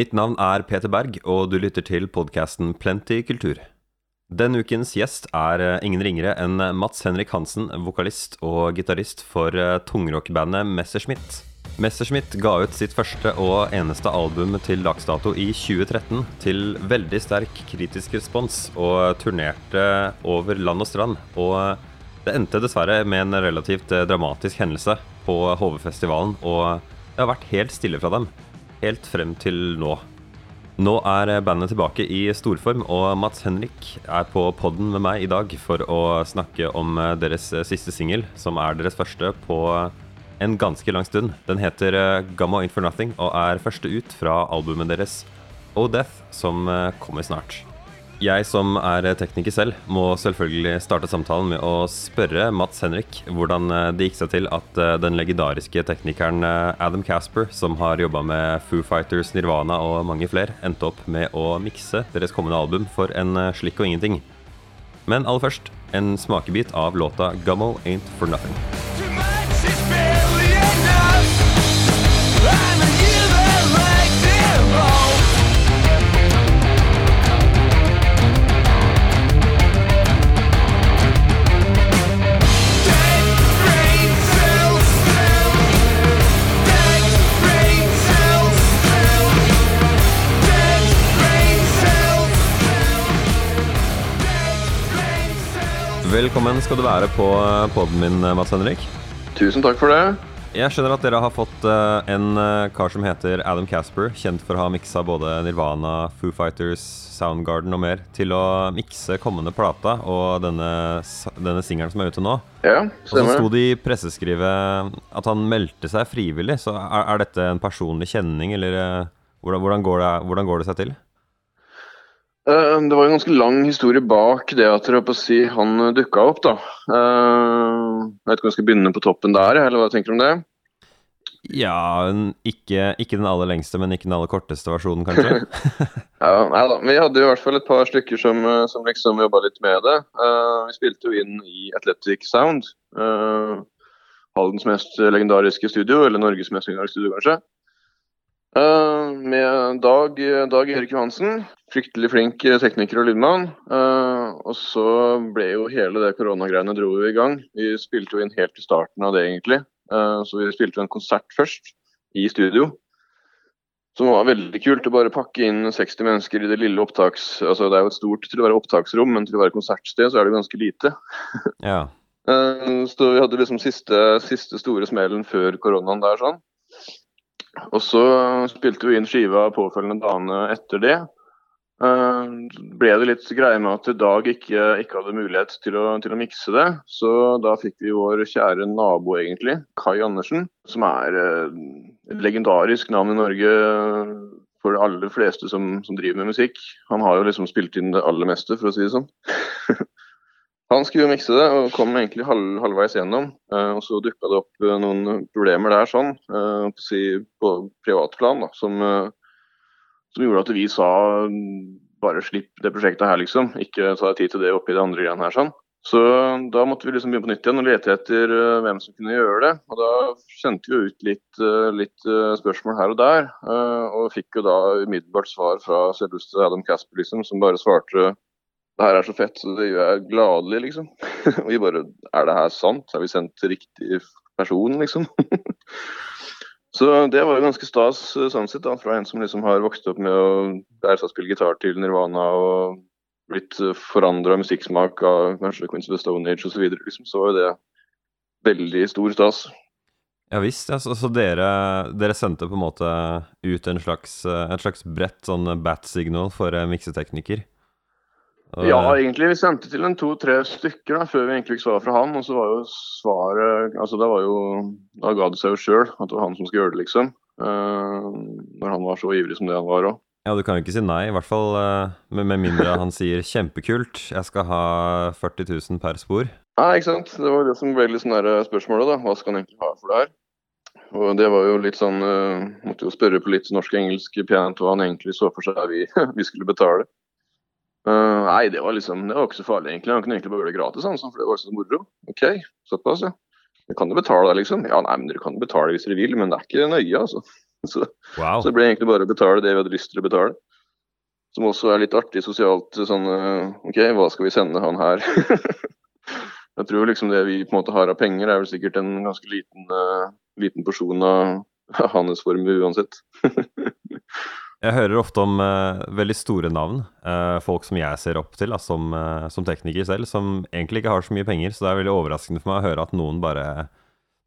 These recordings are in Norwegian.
Mitt navn er Peter Berg, og du lytter til podkasten Plenty kultur. Den ukens gjest er eh, ingen ringere enn Mats Henrik Hansen, vokalist og gitarist for eh, tungrockbandet Messerschmitt. Messerschmitt ga ut sitt første og eneste album til dags i 2013, til veldig sterk kritisk respons, og turnerte over land og strand. Og det endte dessverre med en relativt eh, dramatisk hendelse på HV-festivalen, og det har vært helt stille fra dem, helt frem til nå. Nå er bandet tilbake i storform, og Mats Henrik er på podden med meg i dag for å snakke om deres siste singel, som er deres første på en ganske lang stund. Den heter Gamma In For Nothing og er første ut fra albumet deres Oh Death, som kommer snart. Jeg som er tekniker selv, må selvfølgelig starte samtalen med å spørre Mats Henrik hvordan det gikk seg til at den legendariske teknikeren Adam Casper, som har jobba med Foo Fighters, Nirvana og mange flere, endte opp med å mikse deres kommende album for en slikk og ingenting. Men aller først en smakebit av låta 'Gummo Ain't For Nothing'. Velkommen skal du være på poden min, Mats Henrik. Tusen takk for det. Jeg skjønner at dere har fått uh, en kar som heter Adam Casper, kjent for å ha miksa både Nirvana, Foo Fighters, Soundgarden og mer, til å mikse kommende plata og denne, denne singelen som er ute nå. Ja, Og så sto det i presseskrivet at han meldte seg frivillig. Så er, er dette en personlig kjenning, eller hvordan, hvordan, går det, hvordan går det seg til? Eh, Det var en ganske lang historie bak det at si han dukka opp, da. Eh, Jeg vet ikke om jeg skal begynne på toppen der, eller hva tenker du om det? Ja, ikke, ikke den aller lengste, men ikke den aller korteste versjonen, kanskje? Ja, nei da. Vi hadde i hvert fall et par stykker som, eh, som liksom jobba litt med det. Eh, Vi spilte jo inn i Athletic Sound. eh, Haldens mest legendariske studio, eller Norges mest legendariske studio, kanskje. Eh, med Dag, Dag Erik Johansen. Fryktelig flink tekniker og lydmann. Uh, og så ble jo hele det koronagreiene dro jo i gang. Vi spilte jo inn helt til starten av det, egentlig. Uh, så vi spilte jo en konsert først, i studio. Som var veldig kult å bare pakke inn 60 mennesker i det lille opptaks... Altså det er jo et stort til å være opptaksrom, men til å være konsertsted så er det jo ganske lite. Ja. Så vi hadde liksom siste, siste store smellen før koronaen der sånn. Og så spilte vi inn skiva påfølgende dagene etter det. Eh, ble det litt greie med at Dag ikke, ikke hadde mulighet til å, til å mikse det. Så da fikk vi vår kjære nabo, egentlig, Kai Andersen, som er eh, et legendarisk navn i Norge for de aller fleste som, som driver med musikk. Han har jo liksom spilt inn det aller meste, for å si det sånn. Han skulle jo mikse det, og kom egentlig halv, halvveis gjennom. Eh, og så dukka det opp eh, noen problemer der sånn, eh, på, si, på privatplan, da, som, eh, som gjorde at vi sa mm, bare slipp det prosjektet her, liksom. Ikke ta tid til det oppi de andre greiene her, sånn. Så da måtte vi liksom begynne på nytt igjen og lete etter eh, hvem som kunne gjøre det. Og da sendte vi ut litt, eh, litt spørsmål her og der, og fikk jo da umiddelbart svar fra selveste Adam Casper, liksom, som bare svarte det her er så fett, så det gjør jeg gladelig, liksom. Vi bare Er det her sant? Har vi sendt riktig person, liksom? så det var jo ganske stas eh, sånn sett, da. Fra en som liksom har vokst opp med å lære seg å spille gitar til Nirvana og blitt forandra musikksmak av kanskje Queens of the Stone Age osv. Liksom, så var jo det veldig stor stas. Ja visst. Altså, så, dere, dere sendte på en måte ut en slags, en slags bredt sånn bat-signal for eh, miksetekniker? Ja, egentlig. Vi sendte til en to-tre stykker da, før vi egentlig fikk svar fra han. Og så var jo svaret altså det var jo, Da ga det seg jo sjøl at det var han som skulle gjøre det, liksom. Uh, når han var så ivrig som det han var òg. Ja, du kan jo ikke si nei, i hvert fall eh, med, mindre han sier 'kjempekult, jeg skal ha 40 000 per spor'. Nei, ikke sant. Det var det som ble litt sånn der spørsmålet, da. Hva skal han egentlig ha for det her? Og det var jo litt sånn uh, Måtte jo spørre på litt norsk-engelsk pent hva han egentlig så for seg vi, vi skulle betale. Eh, nei, det var liksom Det var ikke så farlig, egentlig. Han kunne egentlig bare gjøre det gratis, han, for det var så moro. OK, såpass, ja. Dere kan jo betale liksom. Ja, nei, men dere kan betale hvis dere vil, men det er ikke nøye, altså. så, Wow. så det ble egentlig bare å betale det vi hadde lyst til å betale. Som også er litt artig sosialt. sånn, eh, OK, hva skal vi sende han her? Jeg tror liksom det vi på en måte har av penger, er vel sikkert en ganske liten, uh, liten porsjon av hans formue uansett. Jeg hører ofte om uh, veldig store navn, Uh, folk som jeg ser opp til da, som, uh, som tekniker selv, som egentlig ikke har så mye penger, så det er veldig overraskende for meg å høre at noen bare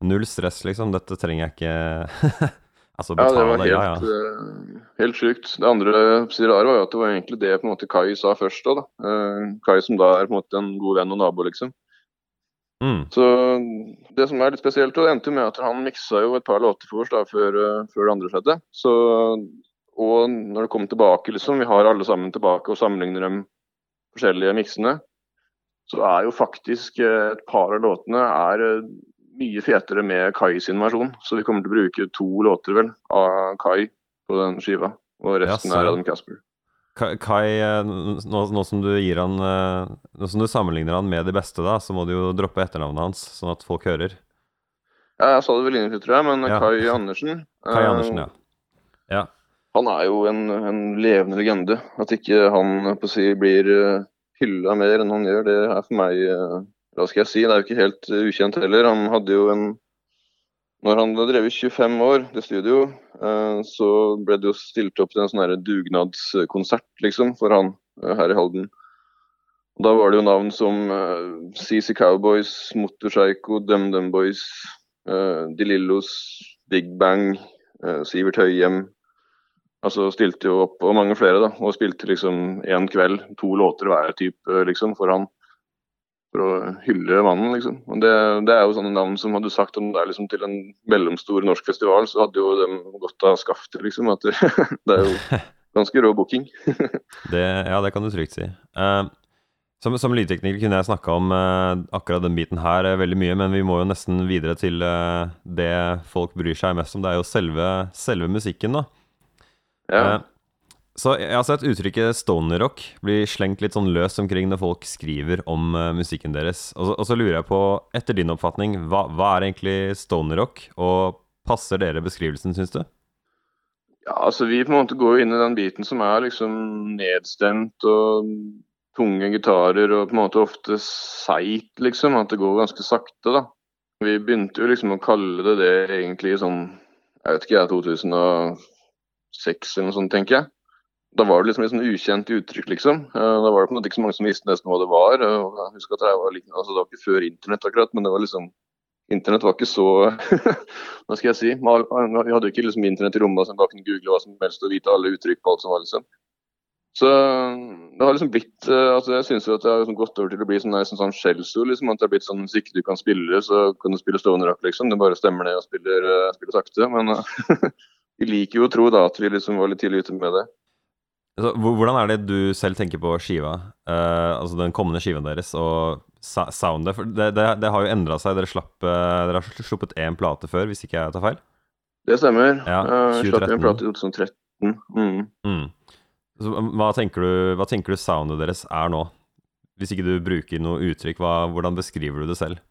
Null stress, liksom. Dette trenger jeg ikke Altså, Ja, det betale, var helt, ja, ja. helt sjukt. Det andre sier var jo at det var egentlig det på en måte Kai sa først. Da, da. Kai som da er på en måte en god venn og nabo, liksom. Mm. Så det som er litt spesielt, det endte med at han miksa jo et par låter for oss da, før, før det andre skjedde. Så, og når det kommer tilbake, liksom, vi har alle sammen tilbake og sammenligner de forskjellige miksene, så er jo faktisk eh, et par av låtene er eh, mye fetere med Kai sin versjon. Så vi kommer til å bruke to låter vel av Kai på den skiva, og resten Ja, er Adam Casper. Kai, eh, nå, nå som du gir han Nå som du sammenligner han med de beste, da, så må du jo droppe etternavnet hans, sånn at folk hører. Ja, jeg sa det vel innenfor, tror jeg, men Ja. Kai Andersen Kai Andersen, ja. Ja. Han er jo en, en levende legende. At ikke han si, blir uh, hylla mer enn han gjør, det er for meg eh, Hva skal jeg si, det er jo ikke helt eh, ukjent heller. Han hadde jo en Når han hadde drevet 25 år, det studio, eh, så ble det jo stilt opp til en sånn dugnadskonsert, liksom, for han eh, her i Halden. Da var det jo navn som CC Cowboys, Motorpsycho, DumDum Boys, De Lillos, Big Bang, eh, Sivert Høyem. Altså stilte jo opp, og mange flere, da. Og spilte liksom én kveld, to låter hver type, liksom, for han. For å hylle mannen, liksom. Og det, det er jo sånne navn som hadde sagt om det er liksom til en mellomstor norsk festival, så hadde jo dem godt av skaftet, liksom. At det, det er jo ganske rå booking. Det, ja, det kan du trygt si. Uh, som, som lydtekniker kunne jeg snakka om uh, akkurat den biten her eh, veldig mye, men vi må jo nesten videre til det folk bryr seg mest om. Det er jo selve, selve musikken, da. Ja. Eh, så jeg har sett uttrykket stoner-rock bli slengt litt sånn løst omkring når folk skriver om uh, musikken deres. Og så, og så lurer jeg på, etter din oppfatning, hva, hva er egentlig stoner-rock? Og passer dere beskrivelsen, syns du? Ja, altså Vi på en måte går jo inn i den biten som er liksom nedstemt og tunge gitarer og på en måte ofte seigt, liksom. At det går ganske sakte, da. Vi begynte jo liksom å kalle det det egentlig sånn jeg vet ikke, jeg, 2006 eller noe sånt, tenker jeg. Da var det liksom et sånn ukjent uttrykk, liksom. Eh, Da var det på en måte ikke så mange som visste nesten hva det var. Jeg husker at jeg var like, altså Det var ikke før internett, akkurat, men det var liksom Internett var ikke så Hva skal jeg si? Man- Vi hadde jo ikke liksom internett i rommet så man bare kunne google hva som helst og vite alle uttrykk på alt som var, liksom. Så det har liksom blitt eh, altså Jeg syns det har liksom gått over til å bli sånn, sånn, sånn skjellsord. Liksom, at det har blitt sånn hvis ikke du kan spille, så kan du spille stående rock, liksom. Du bare stemmer ned og spiller, eh, spiller sakte. Men vi liker jo å tro da at vi liksom var litt tidlig ute med det. Altså, hvordan er det du selv tenker på skiva? uh, altså den kommende skiva deres og soundet? For det, det, det har jo endra seg. Dere, slapp, uh, dere har sluppet én plate før, hvis ikke jeg tar feil? Det stemmer. Ja, jeg Slapp 2013. en plate i 2013. Mm. Mm. Så, hva, tenker du, hva tenker du soundet deres er nå? Hvis ikke du bruker noe uttrykk, hva, hvordan beskriver du det selv?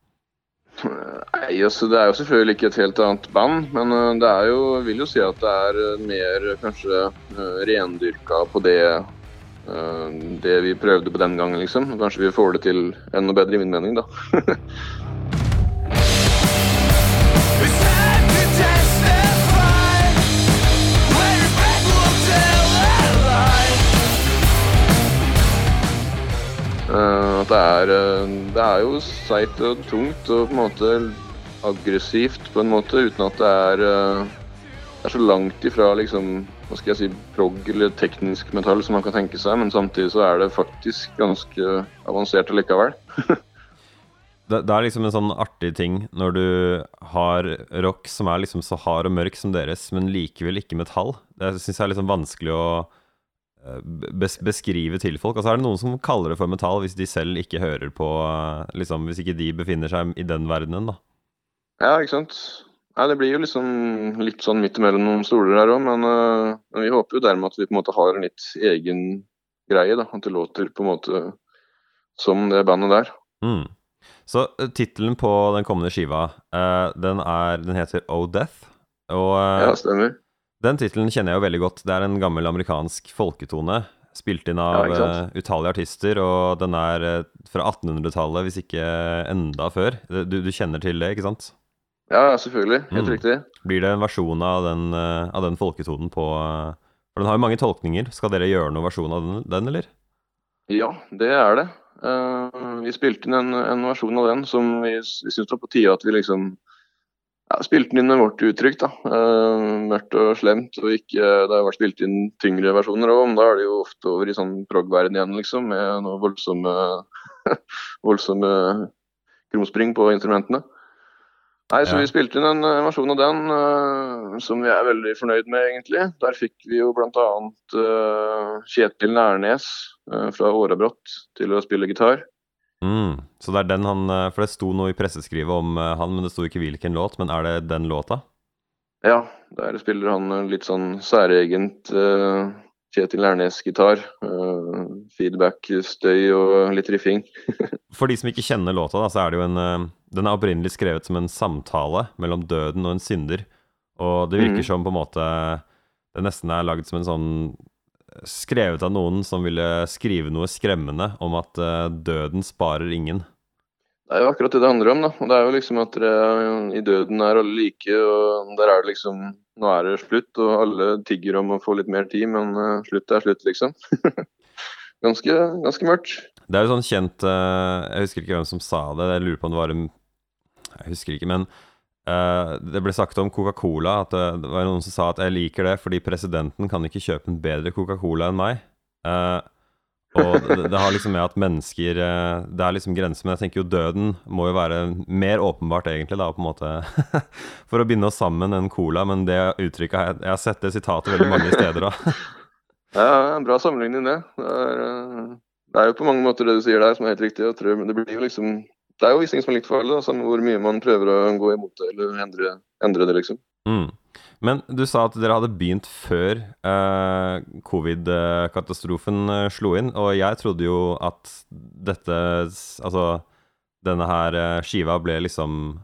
Nei, altså Det er jo selvfølgelig ikke et helt annet band, men eh, det er jo, vil jo si at det er eh, mer kanskje uh, rendyrka på det eh, det vi prøvde på den gangen, liksom. Kanskje vi får det til enda bedre, i min mening, da. at det er eh, Det er jo seigt og tungt og på en måte aggressivt på en måte, uten at det er eh, Det er så langt ifra liksom hva skal jeg si, prog eller teknisk metall som man kan tenke seg, men samtidig så er det faktisk ganske avansert allikevel. Det, det er liksom en sånn artig ting når du har rock som er liksom så hard og mørk som deres, men likevel ikke metall. Det syns jeg er liksom vanskelig å eh, beskrive til folk. Altså er det noen som kaller det for metall hvis de selv ikke hører på eh, liksom, Hvis ikke de befinner seg i den verdenen, da. Ja, ikke sant. Nei, Det blir jo liksom litt sånn midt imellom noen stoler her òg, men, uh, vi håper jo dermed at vi på en måte har en litt egen greie. da, At det låter på en måte som det bandet der. Mm. Så uh, tittelen på den kommende skiva, uh, den, er, den heter Oh Death. Og uh, Ja, stemmer. Den tittelen kjenner jeg jo veldig godt. Det er en gammel amerikansk folketone. Spilt inn av Ja, eh, utallige artister, og den er eh, fra 1800-tallet, hvis ikke enda før. Du, du kjenner til det, ikke sant? Ja, selvfølgelig. Helt Mm. riktig. Blir det en versjon av den, eh, av den folketonen på For den har jo mange tolkninger. Skal dere gjøre noen versjon av den, den eller? Ja, det er det. Uh, vi spilte inn en, en versjon av den som vi, vi syntes var på tide at vi liksom ja, spilte den inn med vårt uttrykk. da. Eh, mørkt og slemt. og ikke, Det har vært spilt inn tyngre versjoner òg, men da er det jo ofte over i sånn prog-verden igjen, liksom. Med noe voldsomme, voldsomme krumspring på instrumentene. Nei, så Ja. Vi spilte inn en, en versjon av den uh, som vi er veldig fornøyd med, egentlig. Der fikk vi jo bl.a. Uh, Kjetil Nærnes uh, fra Årabrott til å spille gitar. Mm. Så det er den han eh, For det sto noe i presseskrivet om eh, han, men det sto ikke hvilken låt. Men er det den låta? Ja, der spiller han eh, litt sånn særegent uh, Kjetil Ernes-gitar. Uh, feedback, støy og litt riffing. For de som ikke kjenner låta, da, så er det jo en uh, Den er opprinnelig skrevet som en samtale mellom døden og en synder. Og det virker mm. som på en måte det nesten er lagd som en sånn Skrevet av noen som ville skrive noe skremmende om at eh, døden sparer ingen. Det er jo akkurat det det handler om. da. Og det er jo liksom at dere, I døden er alle like, og der er det liksom Nå er det slutt, og alle tigger om å få litt mer tid, men eh, slutt er slutt, liksom. ganske, ganske mørkt. Det er jo sånn kjent eh, Jeg husker ikke hvem som sa det. Jeg lurer på om det var en Jeg husker ikke, men eh, det ble sagt om Coca-Cola at det, det var noen som sa at jeg liker det fordi presidenten kan ikke kjøpe en bedre Coca-Cola enn meg. Uh, og det, det har liksom med at mennesker Det er liksom grenser, men jeg tenker jo døden må jo være mer åpenbart, egentlig, da, på en måte For å binde oss sammen enn cola, men det uttrykket har jeg, jeg har sett det sitatet veldig mange steder, da. Ja, en bra sammenligning, det. Det er, det er jo på mange måter det du sier der, som er helt riktig. Jeg tror, men det blir jo liksom Det er jo visse ting som er likt for alle, da, hvor mye man prøver å gå imot det eller endre, endre det, liksom. Mm. Men du sa at dere hadde begynt før eh, covid-katastrofen eh, slo inn, og jeg trodde jo at dette Altså, denne her eh, skiva ble liksom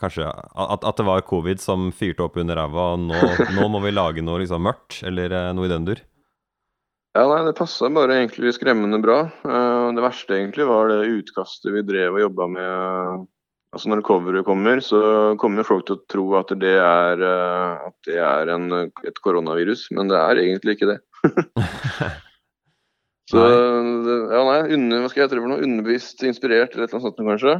Kanskje at, at det var covid som fyrte opp under ræva, og nå, nå må vi lage noe liksom mørkt, eller eh, noe i den dur. Ja, nei, det passa bare egentlig skremmende bra. Eh, det verste egentlig var det utkastet vi drev og jobba med. Altså Når coveret kommer, så kommer folk til å tro at det er, eh, at det er en, et koronavirus, men det er egentlig ikke det. Så ja, nei, under, hva skal jeg hete for noe? Underbevisst inspirert eller et eller annet sånt kanskje.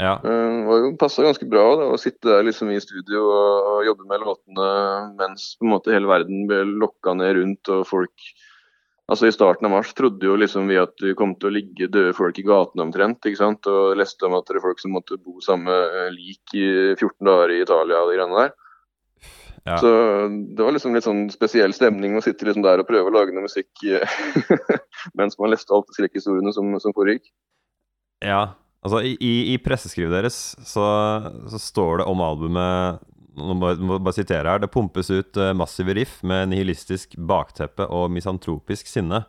Ja. Eh, Det passa ganske bra da, å sitte der liksom i studio og, og jobbe med låtene mens på en måte hele verden ble lokka ned rundt og folk Altså I starten av mars trodde jo liksom vi at det kom til å ligge døde folk i gatene omtrent. ikke sant? Og leste om at det er folk som måtte bo samme lik i 14 dager i Italia og de greiene der. Ja. Så det var liksom litt sånn spesiell stemning å sitte liksom der og prøve å lage noe musikk eh, mens man leste alle skrekkhistoriene som, som foregikk. Ja, altså i, i- i presseskrivet deres så, så står det om albumet Nå må jeg bare sitere her. Det pumpes ut eh, massive riff med nihilistisk bakteppe og misantropisk sinne.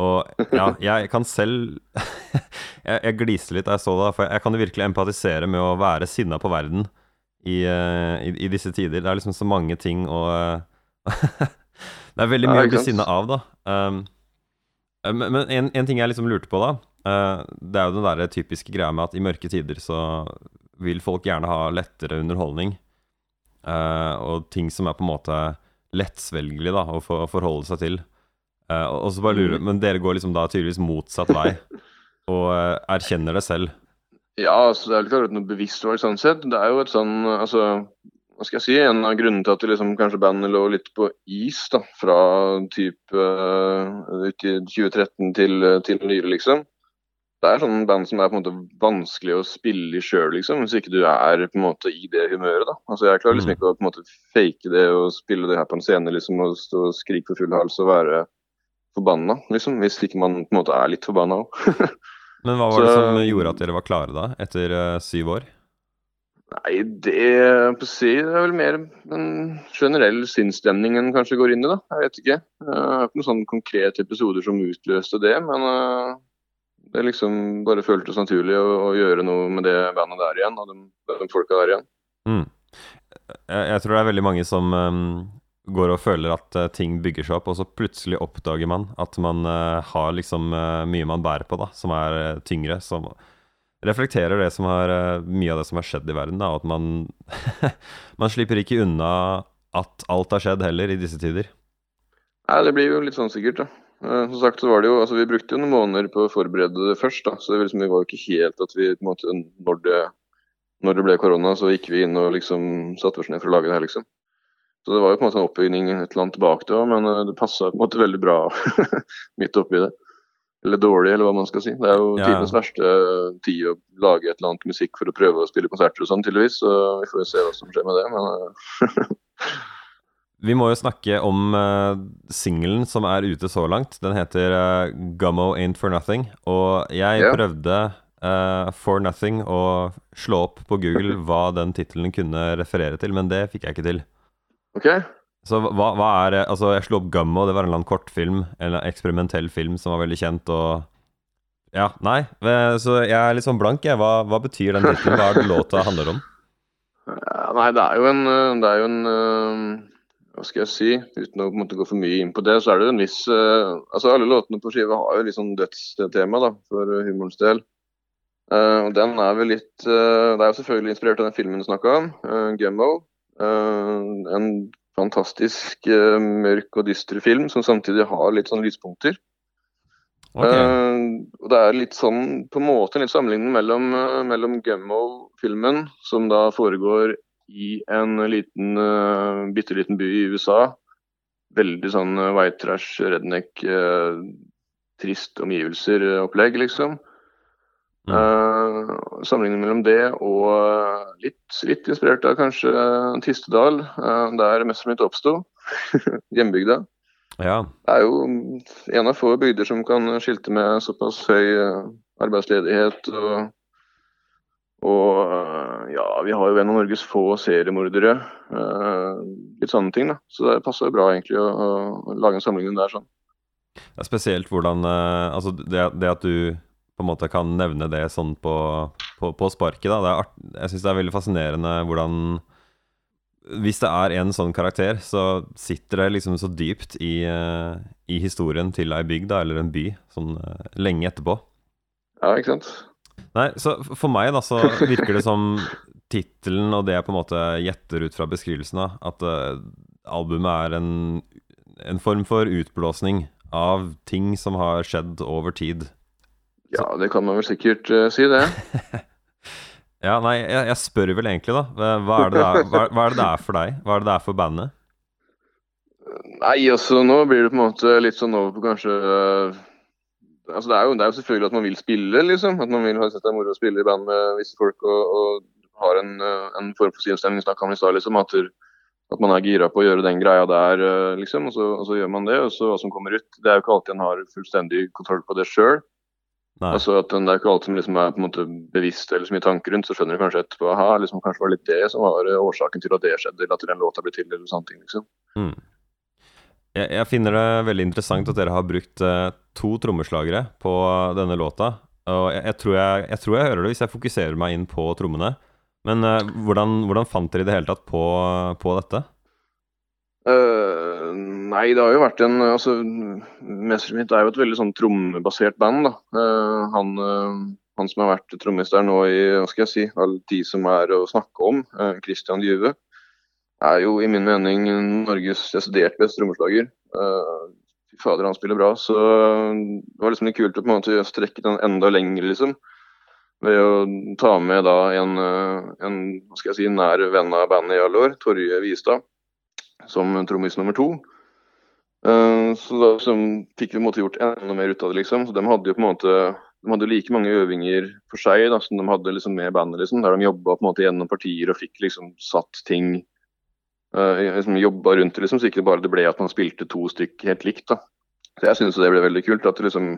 Og ja, jeg kan selv Jeg, jeg gliser litt da jeg så det, for jeg kan jo virkelig empatisere med å være sinna på verden i, eh, i, i disse tider. Det er liksom så mange ting å eh, Det er veldig Ja, mye å bli sinna av, da. Um, Men, men en, en ting jeg liksom lurte på, da. Uh, det er jo den der typiske greia med at i mørke tider så vil folk gjerne ha lettere underholdning. Eh, og ting som er på en måte lettsvelgelig da, å for, forholde seg til. Uh, og, så bare lurer Men dere går liksom da tydeligvis motsatt vei, og uh, erkjenner det selv. Ja, altså det er vel ikke akkurat noe bevisst valg sånn sett. Det er jo et sånn, altså hva skal jeg si, En av grunnene til at det liksom, kanskje bandet lå litt på is da, fra type uh, ut i 2013 til, til nylig, liksom. Det er sånn band som er på en måte vanskelig å spille i sjøl, liksom, hvis ikke du er på en måte i det humøret. da. Altså Jeg klarer liksom Mm. ikke å på en måte fake det og spille det her på en scene liksom, og stå og skrike for full hals og være forbanna, liksom, hvis ikke man på en måte er litt forbanna òg. Men hva var det Så- som gjorde at dere var klare da, etter uh, syv år? Nei, det på si, det er vel mer den generelle sinnsstemningen kanskje går inn i, da. Jeg vet ikke. Jeg har ikke noen sånn konkrete episoder som utløste det, men eh, det liksom bare føltes naturlig å, å gjøre noe med det bandet der igjen, og de, de folka der igjen. Mm. Jeg, jeg tror det er veldig mange som, um, går og føler at uh, ting bygger seg opp, og så plutselig oppdager man at man uh, har liksom uh, mye man bærer på, da, som er tyngre. Som reflekterer det som har, mye av det som har skjedd i verden, da, og at man Man slipper ikke unna at alt har skjedd heller i disse tider. Nei, det blir jo litt sånn sikkert, da. Eh, som sagt så var det jo, altså Vi brukte jo noen måneder på å forberede det først. da, så det, liksom, Vi var jo ikke helt at vi på en måte, når det, når det ble korona, så gikk vi inn og liksom satte oss ned for å lage det her, liksom. Så det var jo på en måte en oppbygning et eller annet bak det òg, men eh, det passa på en måte veldig bra midt oppi det. Eller dårlig, eller hva man skal si. Det er jo Ja. tidens verste tid å lage et eller annet musikk for å prøve å spille konserter og sånn, tydeligvis. Så vi får jo se hva som skjer med det. Men eh, Vi må jo snakke om uh, singelen som er ute så langt. Den heter uh, Gummo Ain't For Nothing. Og jeg yeah. prøvde uh, For Nothing å slå opp på Google hva den tittelen kunne referere til, men det fikk jeg ikke til. OK. Så hva, hva er Altså, jeg slo opp Gummo, det var en eller annen kortfilm, en eksperimentell film som var veldig kjent, og Ja, nei. Så jeg er litt sånn blank, jeg. Hva, hva betyr den tittelen? Hva er det låta handler om? Ja, nei, det er jo en, det er jo en Hva skal jeg si? Uten å på en måte gå for mye inn på det, så er det en viss uh, Altså Alle låtene på skiva har jo litt sånn dødstema da, for eh, humorens del. Uh, og den er vel litt uh, Det er jo selvfølgelig inspirert av den filmen du snakka om, uh, 'Gumbo'. En fantastisk mørk og dyster film som samtidig har litt sånn lyspunkter. Ok. Eh, og det er litt sånn, på en måte en litt sammenligning mellom, mellom Gummo-filmen, som da foregår i en liten, uh, bitte liten by i USA. Veldig sånn uh, white trash, redneck, uh, trist omgivelser-opplegg, liksom. Mm. Uh, sammenligning mellom det og litt, litt inspirert av kanskje Tistedal, uh, der mesteren mitt oppsto. Hjembygda. Ja. Det er jo en av få bygder som kan skilte med såpass høy eh, arbeidsledighet. Og, og eh, ja, vi har jo en av Norges få seriemordere. eh, litt sånne ting, da. Så det passer jo bra egentlig å, å, lage en sammenligning der. sånn. Er spesielt hvordan eh, Altså, det, det at du på en måte kan nevne det sånn på, på, på sparket, da. Det art, jeg syns det er veldig fascinerende hvordan Hvis det er en sånn karakter, så sitter det liksom så dypt i, i historien til ei bygd, eller en by, sånn lenge etterpå. Ja, ikke sant? Nei, så for meg da, så virker det som tittelen og det jeg på en måte gjetter ut fra beskrivelsen av, at uh, albumet er en, en form for utblåsning av ting som har skjedd over tid. Ja, det kan man vel sikkert uh, si, det. Ja, nei, jeg, jeg spør vel egentlig, da. Hva er, det det er, hva, hva er det det er for deg? Hva er det det er for bandet? Nei, altså nå blir det på en måte litt sånn over på kanskje eh, Altså det er, jo, det er jo selvfølgelig at man vil spille, liksom. At man vil ha sett det er moro å spille i band med visse folk og, og har en, eh, en form for sinnsstemning, snakka om i stad, liksom. At, at man er gira på å gjøre den greia der, eh, liksom. Og så, og så gjør man det. Og så hva som kommer ut. Det er jo ikke alltid en har fullstendig kontroll på det sjøl. Altså at den- det er ikke alt som liksom er på en måte bevisst eller så mye tanker rundt. Så skjønner du kanskje etterpå aha, liksom, kanskje var det litt det som var eh, årsaken til at det skjedde, eller at den låta ble til, eller sånne ting, liksom. Mm. Jeg, jeg finner det veldig interessant at dere har brukt eh, to trommeslagere på denne låta. Og jeg, jeg, tror jeg, jeg tror jeg hører det hvis jeg fokuserer meg inn på trommene. Men uh, hvordan, hvordan fant dere i det hele tatt på, på dette? Uh, nei, det har jo vært en altså, Messerschmitt er jo et veldig sånn trommebasert band. da. Uh, han, han som har vært trommis der nå i hva skal jeg si, all tid som er å snakke om, uh, Christian Djuve, er jo i min mening Norges desidert beste trommeslager. Eh, Fy fader, han spiller bra. Så det var liksom litt kult å på en måte strekke den enda lenger, liksom. Ved å ta med da en, eh, en hva skal jeg si, nær venn av bandet i alle år, Torje Vistad som trommis nummer to. Eh, så da liksom, fikk vi på en måte gjort enda mer ut av det, liksom. Så de hadde jo på en måte de hadde like mange øvinger for seg da, som de hadde liksom med bandet, liksom, der de jobba gjennom partier og fikk liksom satt ting uh, liksom Jobba rundt det, liksom, så ikke bare det ble at man spilte to stykk helt likt. da. Så Jeg syns det ble veldig kult. at Det liksom,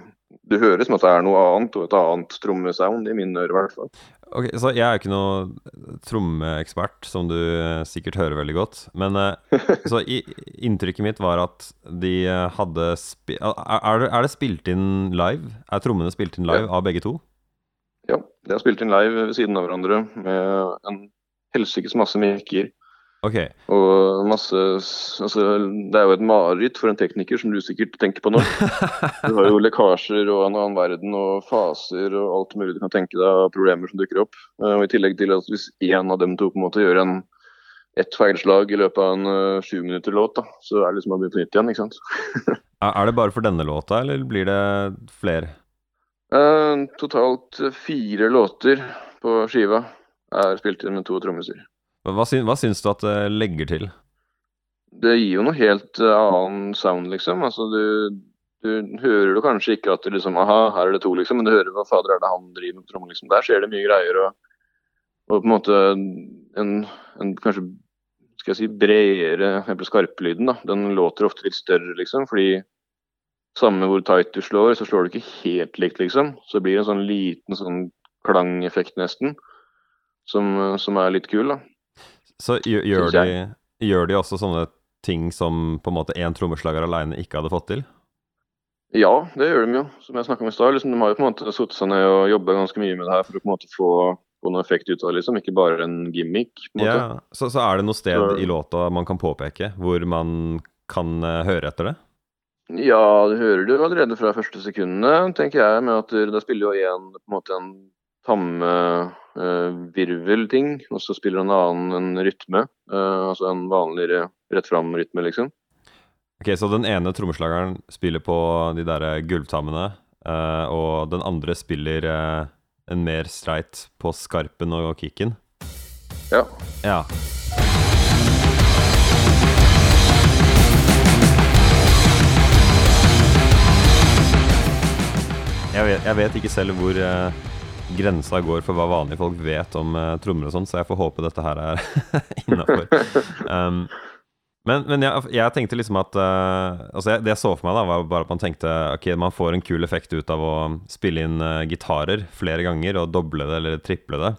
det høres som at det er noe annet, og et annet trommesound, i mine ører i hvert fall. Ok, så Jeg er ikke noe trommeekspert, som du eh, sikkert hører veldig godt. Men eh, så i, inntrykket mitt var at de eh, hadde spi er, er, det, spilt inn live? Er trommene spilt inn live av begge to? Ja, de har spilt inn live ved siden av hverandre med en helsikes masse mikker. Ok. Og masse Altså, det er jo et mareritt for en tekniker, som du sikkert tenker på nå. Du har jo lekkasjer og en annen verden og faser og alt mulig du kan tenke deg av problemer som dukker opp. Eh, Og I tillegg til at hvis én av dem to på en måte gjør en ett feilslag i løpet av en uh, sju minutter låt, da, så er det liksom å begynne på nytt igjen, ikke sant. Er det bare for denne låta, eller blir det flere? Eh, totalt fire låter på skiva er spilt inn med to trommiser. Hva, syn, hva syns du at det legger til? Det gir jo noe helt eh, annen sound, liksom. Altså, du, du hører du kanskje ikke at det liksom Aha, her er det to, liksom. Men du hører hva fader er det han driver med på trommer, liksom. Der skjer det mye greier. Og, og på en måte en, en kanskje skal jeg si bredere eksempel skarpelyden, da. Den låter ofte litt større, liksom. Fordi samme hvor tight du slår, så slår du ikke helt likt, liksom. Så det blir en sånn liten sånn klangeffekt, nesten. Som, som er litt kul, da. Så gjør, de, gjør de også sånne ting som på en måte én trommeslager aleine ikke hadde fått til? Ja, det gjør de jo. Som jeg snakka om i stad. Liksom, de har jo på en måte satt seg ned og jobba ganske mye med det her for å på en måte få, få noe effekt ut av det, liksom. Ikke bare en gimmick. på en. Ja, så, så er det noe sted Så- i låta man kan påpeke hvor man kan eh, høre etter det? Ja, du hører det jo allerede fra første sekundene, tenker jeg. Med at det- det spiller jo en, på en måte en tammevirvelting, og så spiller en annen en rytme. eh, altså en vanligere rett fram-rytme, liksom. Ok, Så den ene trommeslageren spiller på de der gulvtammene, eh, og den andre spiller eh, en mer streit på skarpen og kicken? Ja. Ja. Jeg vet, jeg vet ikke selv hvor eh, grensa går for hva vanlige folk vet om uh, trommer og sånn, så jeg får håpe dette her er innafor. Um, men men jeg, jeg tenkte liksom at uh, Altså, jeg, det jeg så for meg, da, var bare at man tenkte ok, man får en kul effekt ut av å spille inn uh, gitarer flere ganger og doble det eller triple det.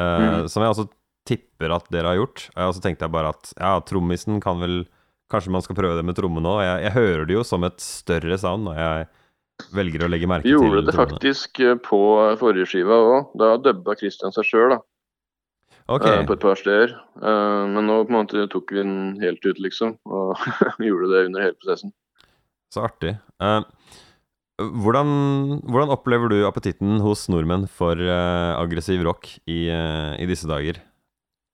Eh, Som jeg også tipper at dere har gjort. Og så tenkte jeg bare at ja, trommisen kan vel Kanskje man skal prøve det med trommene òg. Jeg, jeg hører det jo som et større sound når jeg velger å legge merke Vi til gjorde det trommene. faktisk eh, på forrige skiva òg. Da dubba Christian seg sjøl, da. Okay. eh, på et par steder. Eh, men nå på en måte tok vi den helt ut, liksom. Og gjorde det under hele prosessen. så artig. Eh, hvordan, hvordan opplever du appetitten hos nordmenn for eh, aggressiv rock i, eh, i disse dager?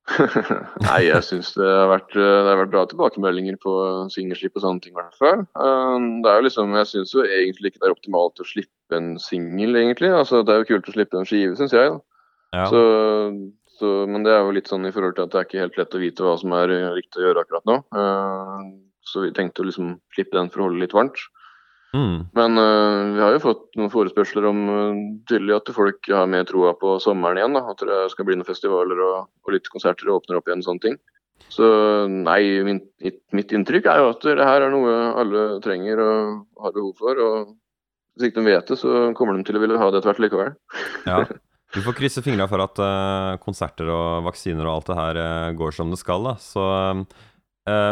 Nei, jeg syns det, har vært, eh, det har vært bra tilbakemeldinger på singelslipp og sånne ting, i hvert fall. Eh, Det er jo liksom, Jeg syns jo egentlig ikke det er optimalt å slippe en singel, egentlig. Altså, Det er jo kult å slippe en skive, syns jeg. Ja. Så, så, men det er jo litt sånn i forhold til at det er ikke helt lett å vite hva som er riktig å gjøre akkurat nå. Eh, Så vi tenkte å liksom slippe den for å holde litt varmt. Mm. Men uh, vi har jo fått noen forespørsler om uh, tydelig at folk har mer troa på sommeren igjen. da, At det skal bli noen festivaler og, og litt konserter og åpner opp igjen og sånne ting. Så nei, min, mitt, mitt inntrykk er jo at det her er noe alle trenger og har behov for. og Hvis ikke de vet det, så kommer de til å ville ha det etter hvert likevel. Ja. Du får krysse fingra for at uh, konserter og vaksiner og alt det her går som det skal, da. Så eh,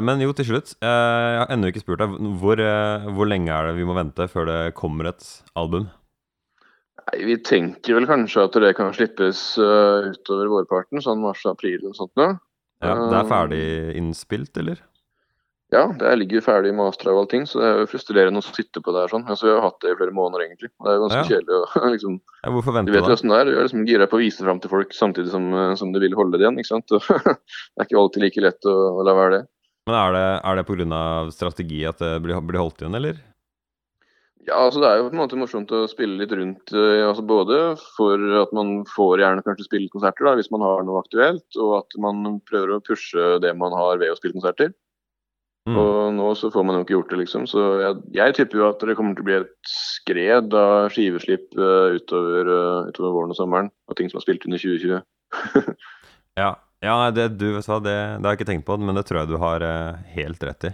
Men jo, til slutt. eh, jeg har ennå ikke spurt deg hvor, eh, hvor lenge er det vi må vente før det kommer et album? Nei, Vi tenker vel kanskje at det kan slippes utover vårparten, sånn mars-april eller sånt nå. Ja, det er ferdig innspilt, eller? Ja, det ligger ferdig mastra og allting, så det er jo frustrerende å sitte på det her sånn. Altså, vi har hatt det i flere måneder egentlig. Det er jo ganske Ja. kjedelig å liksom Ja, hvorfor Du vente vet jo da? åssen det er. Du er liksom gira på å vise det fram til folk samtidig som, eh, som du vil holde det igjen. ikke sant? Og det er ikke alltid like lett å, å la være det. Men er det, er det pga. strategi at det blir, blir holdt igjen, eller? Ja, altså Det er jo på en måte morsomt å spille litt rundt. eh, altså Både for at man får gjerne kanskje spille konserter da, hvis man har noe aktuelt, og at man prøver å pushe det man har ved å spille konserter. Mm. Og nå så får man jo ikke gjort det, liksom. Så jeg, jeg tipper jo at det kommer til å bli et skred av skiveslipp eh, utover, eh, utover våren og sommeren. Og ting som er spilt under i 2020. Ja, ja det, du vet hva, det, det har jeg ikke tenkt på, men det tror jeg du har eh, helt rett i.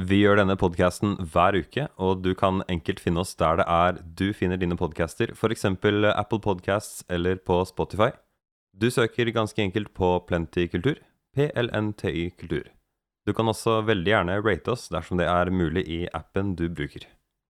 Vi gjør denne podkasten hver uke, og du kan enkelt finne oss der det er du finner dine podcaster, f.eks. Apple Podcasts eller på Spotify. Du søker ganske enkelt på Plenty Kultur, PLNTY Kultur. Du kan også veldig gjerne rate oss dersom det er mulig i appen du bruker.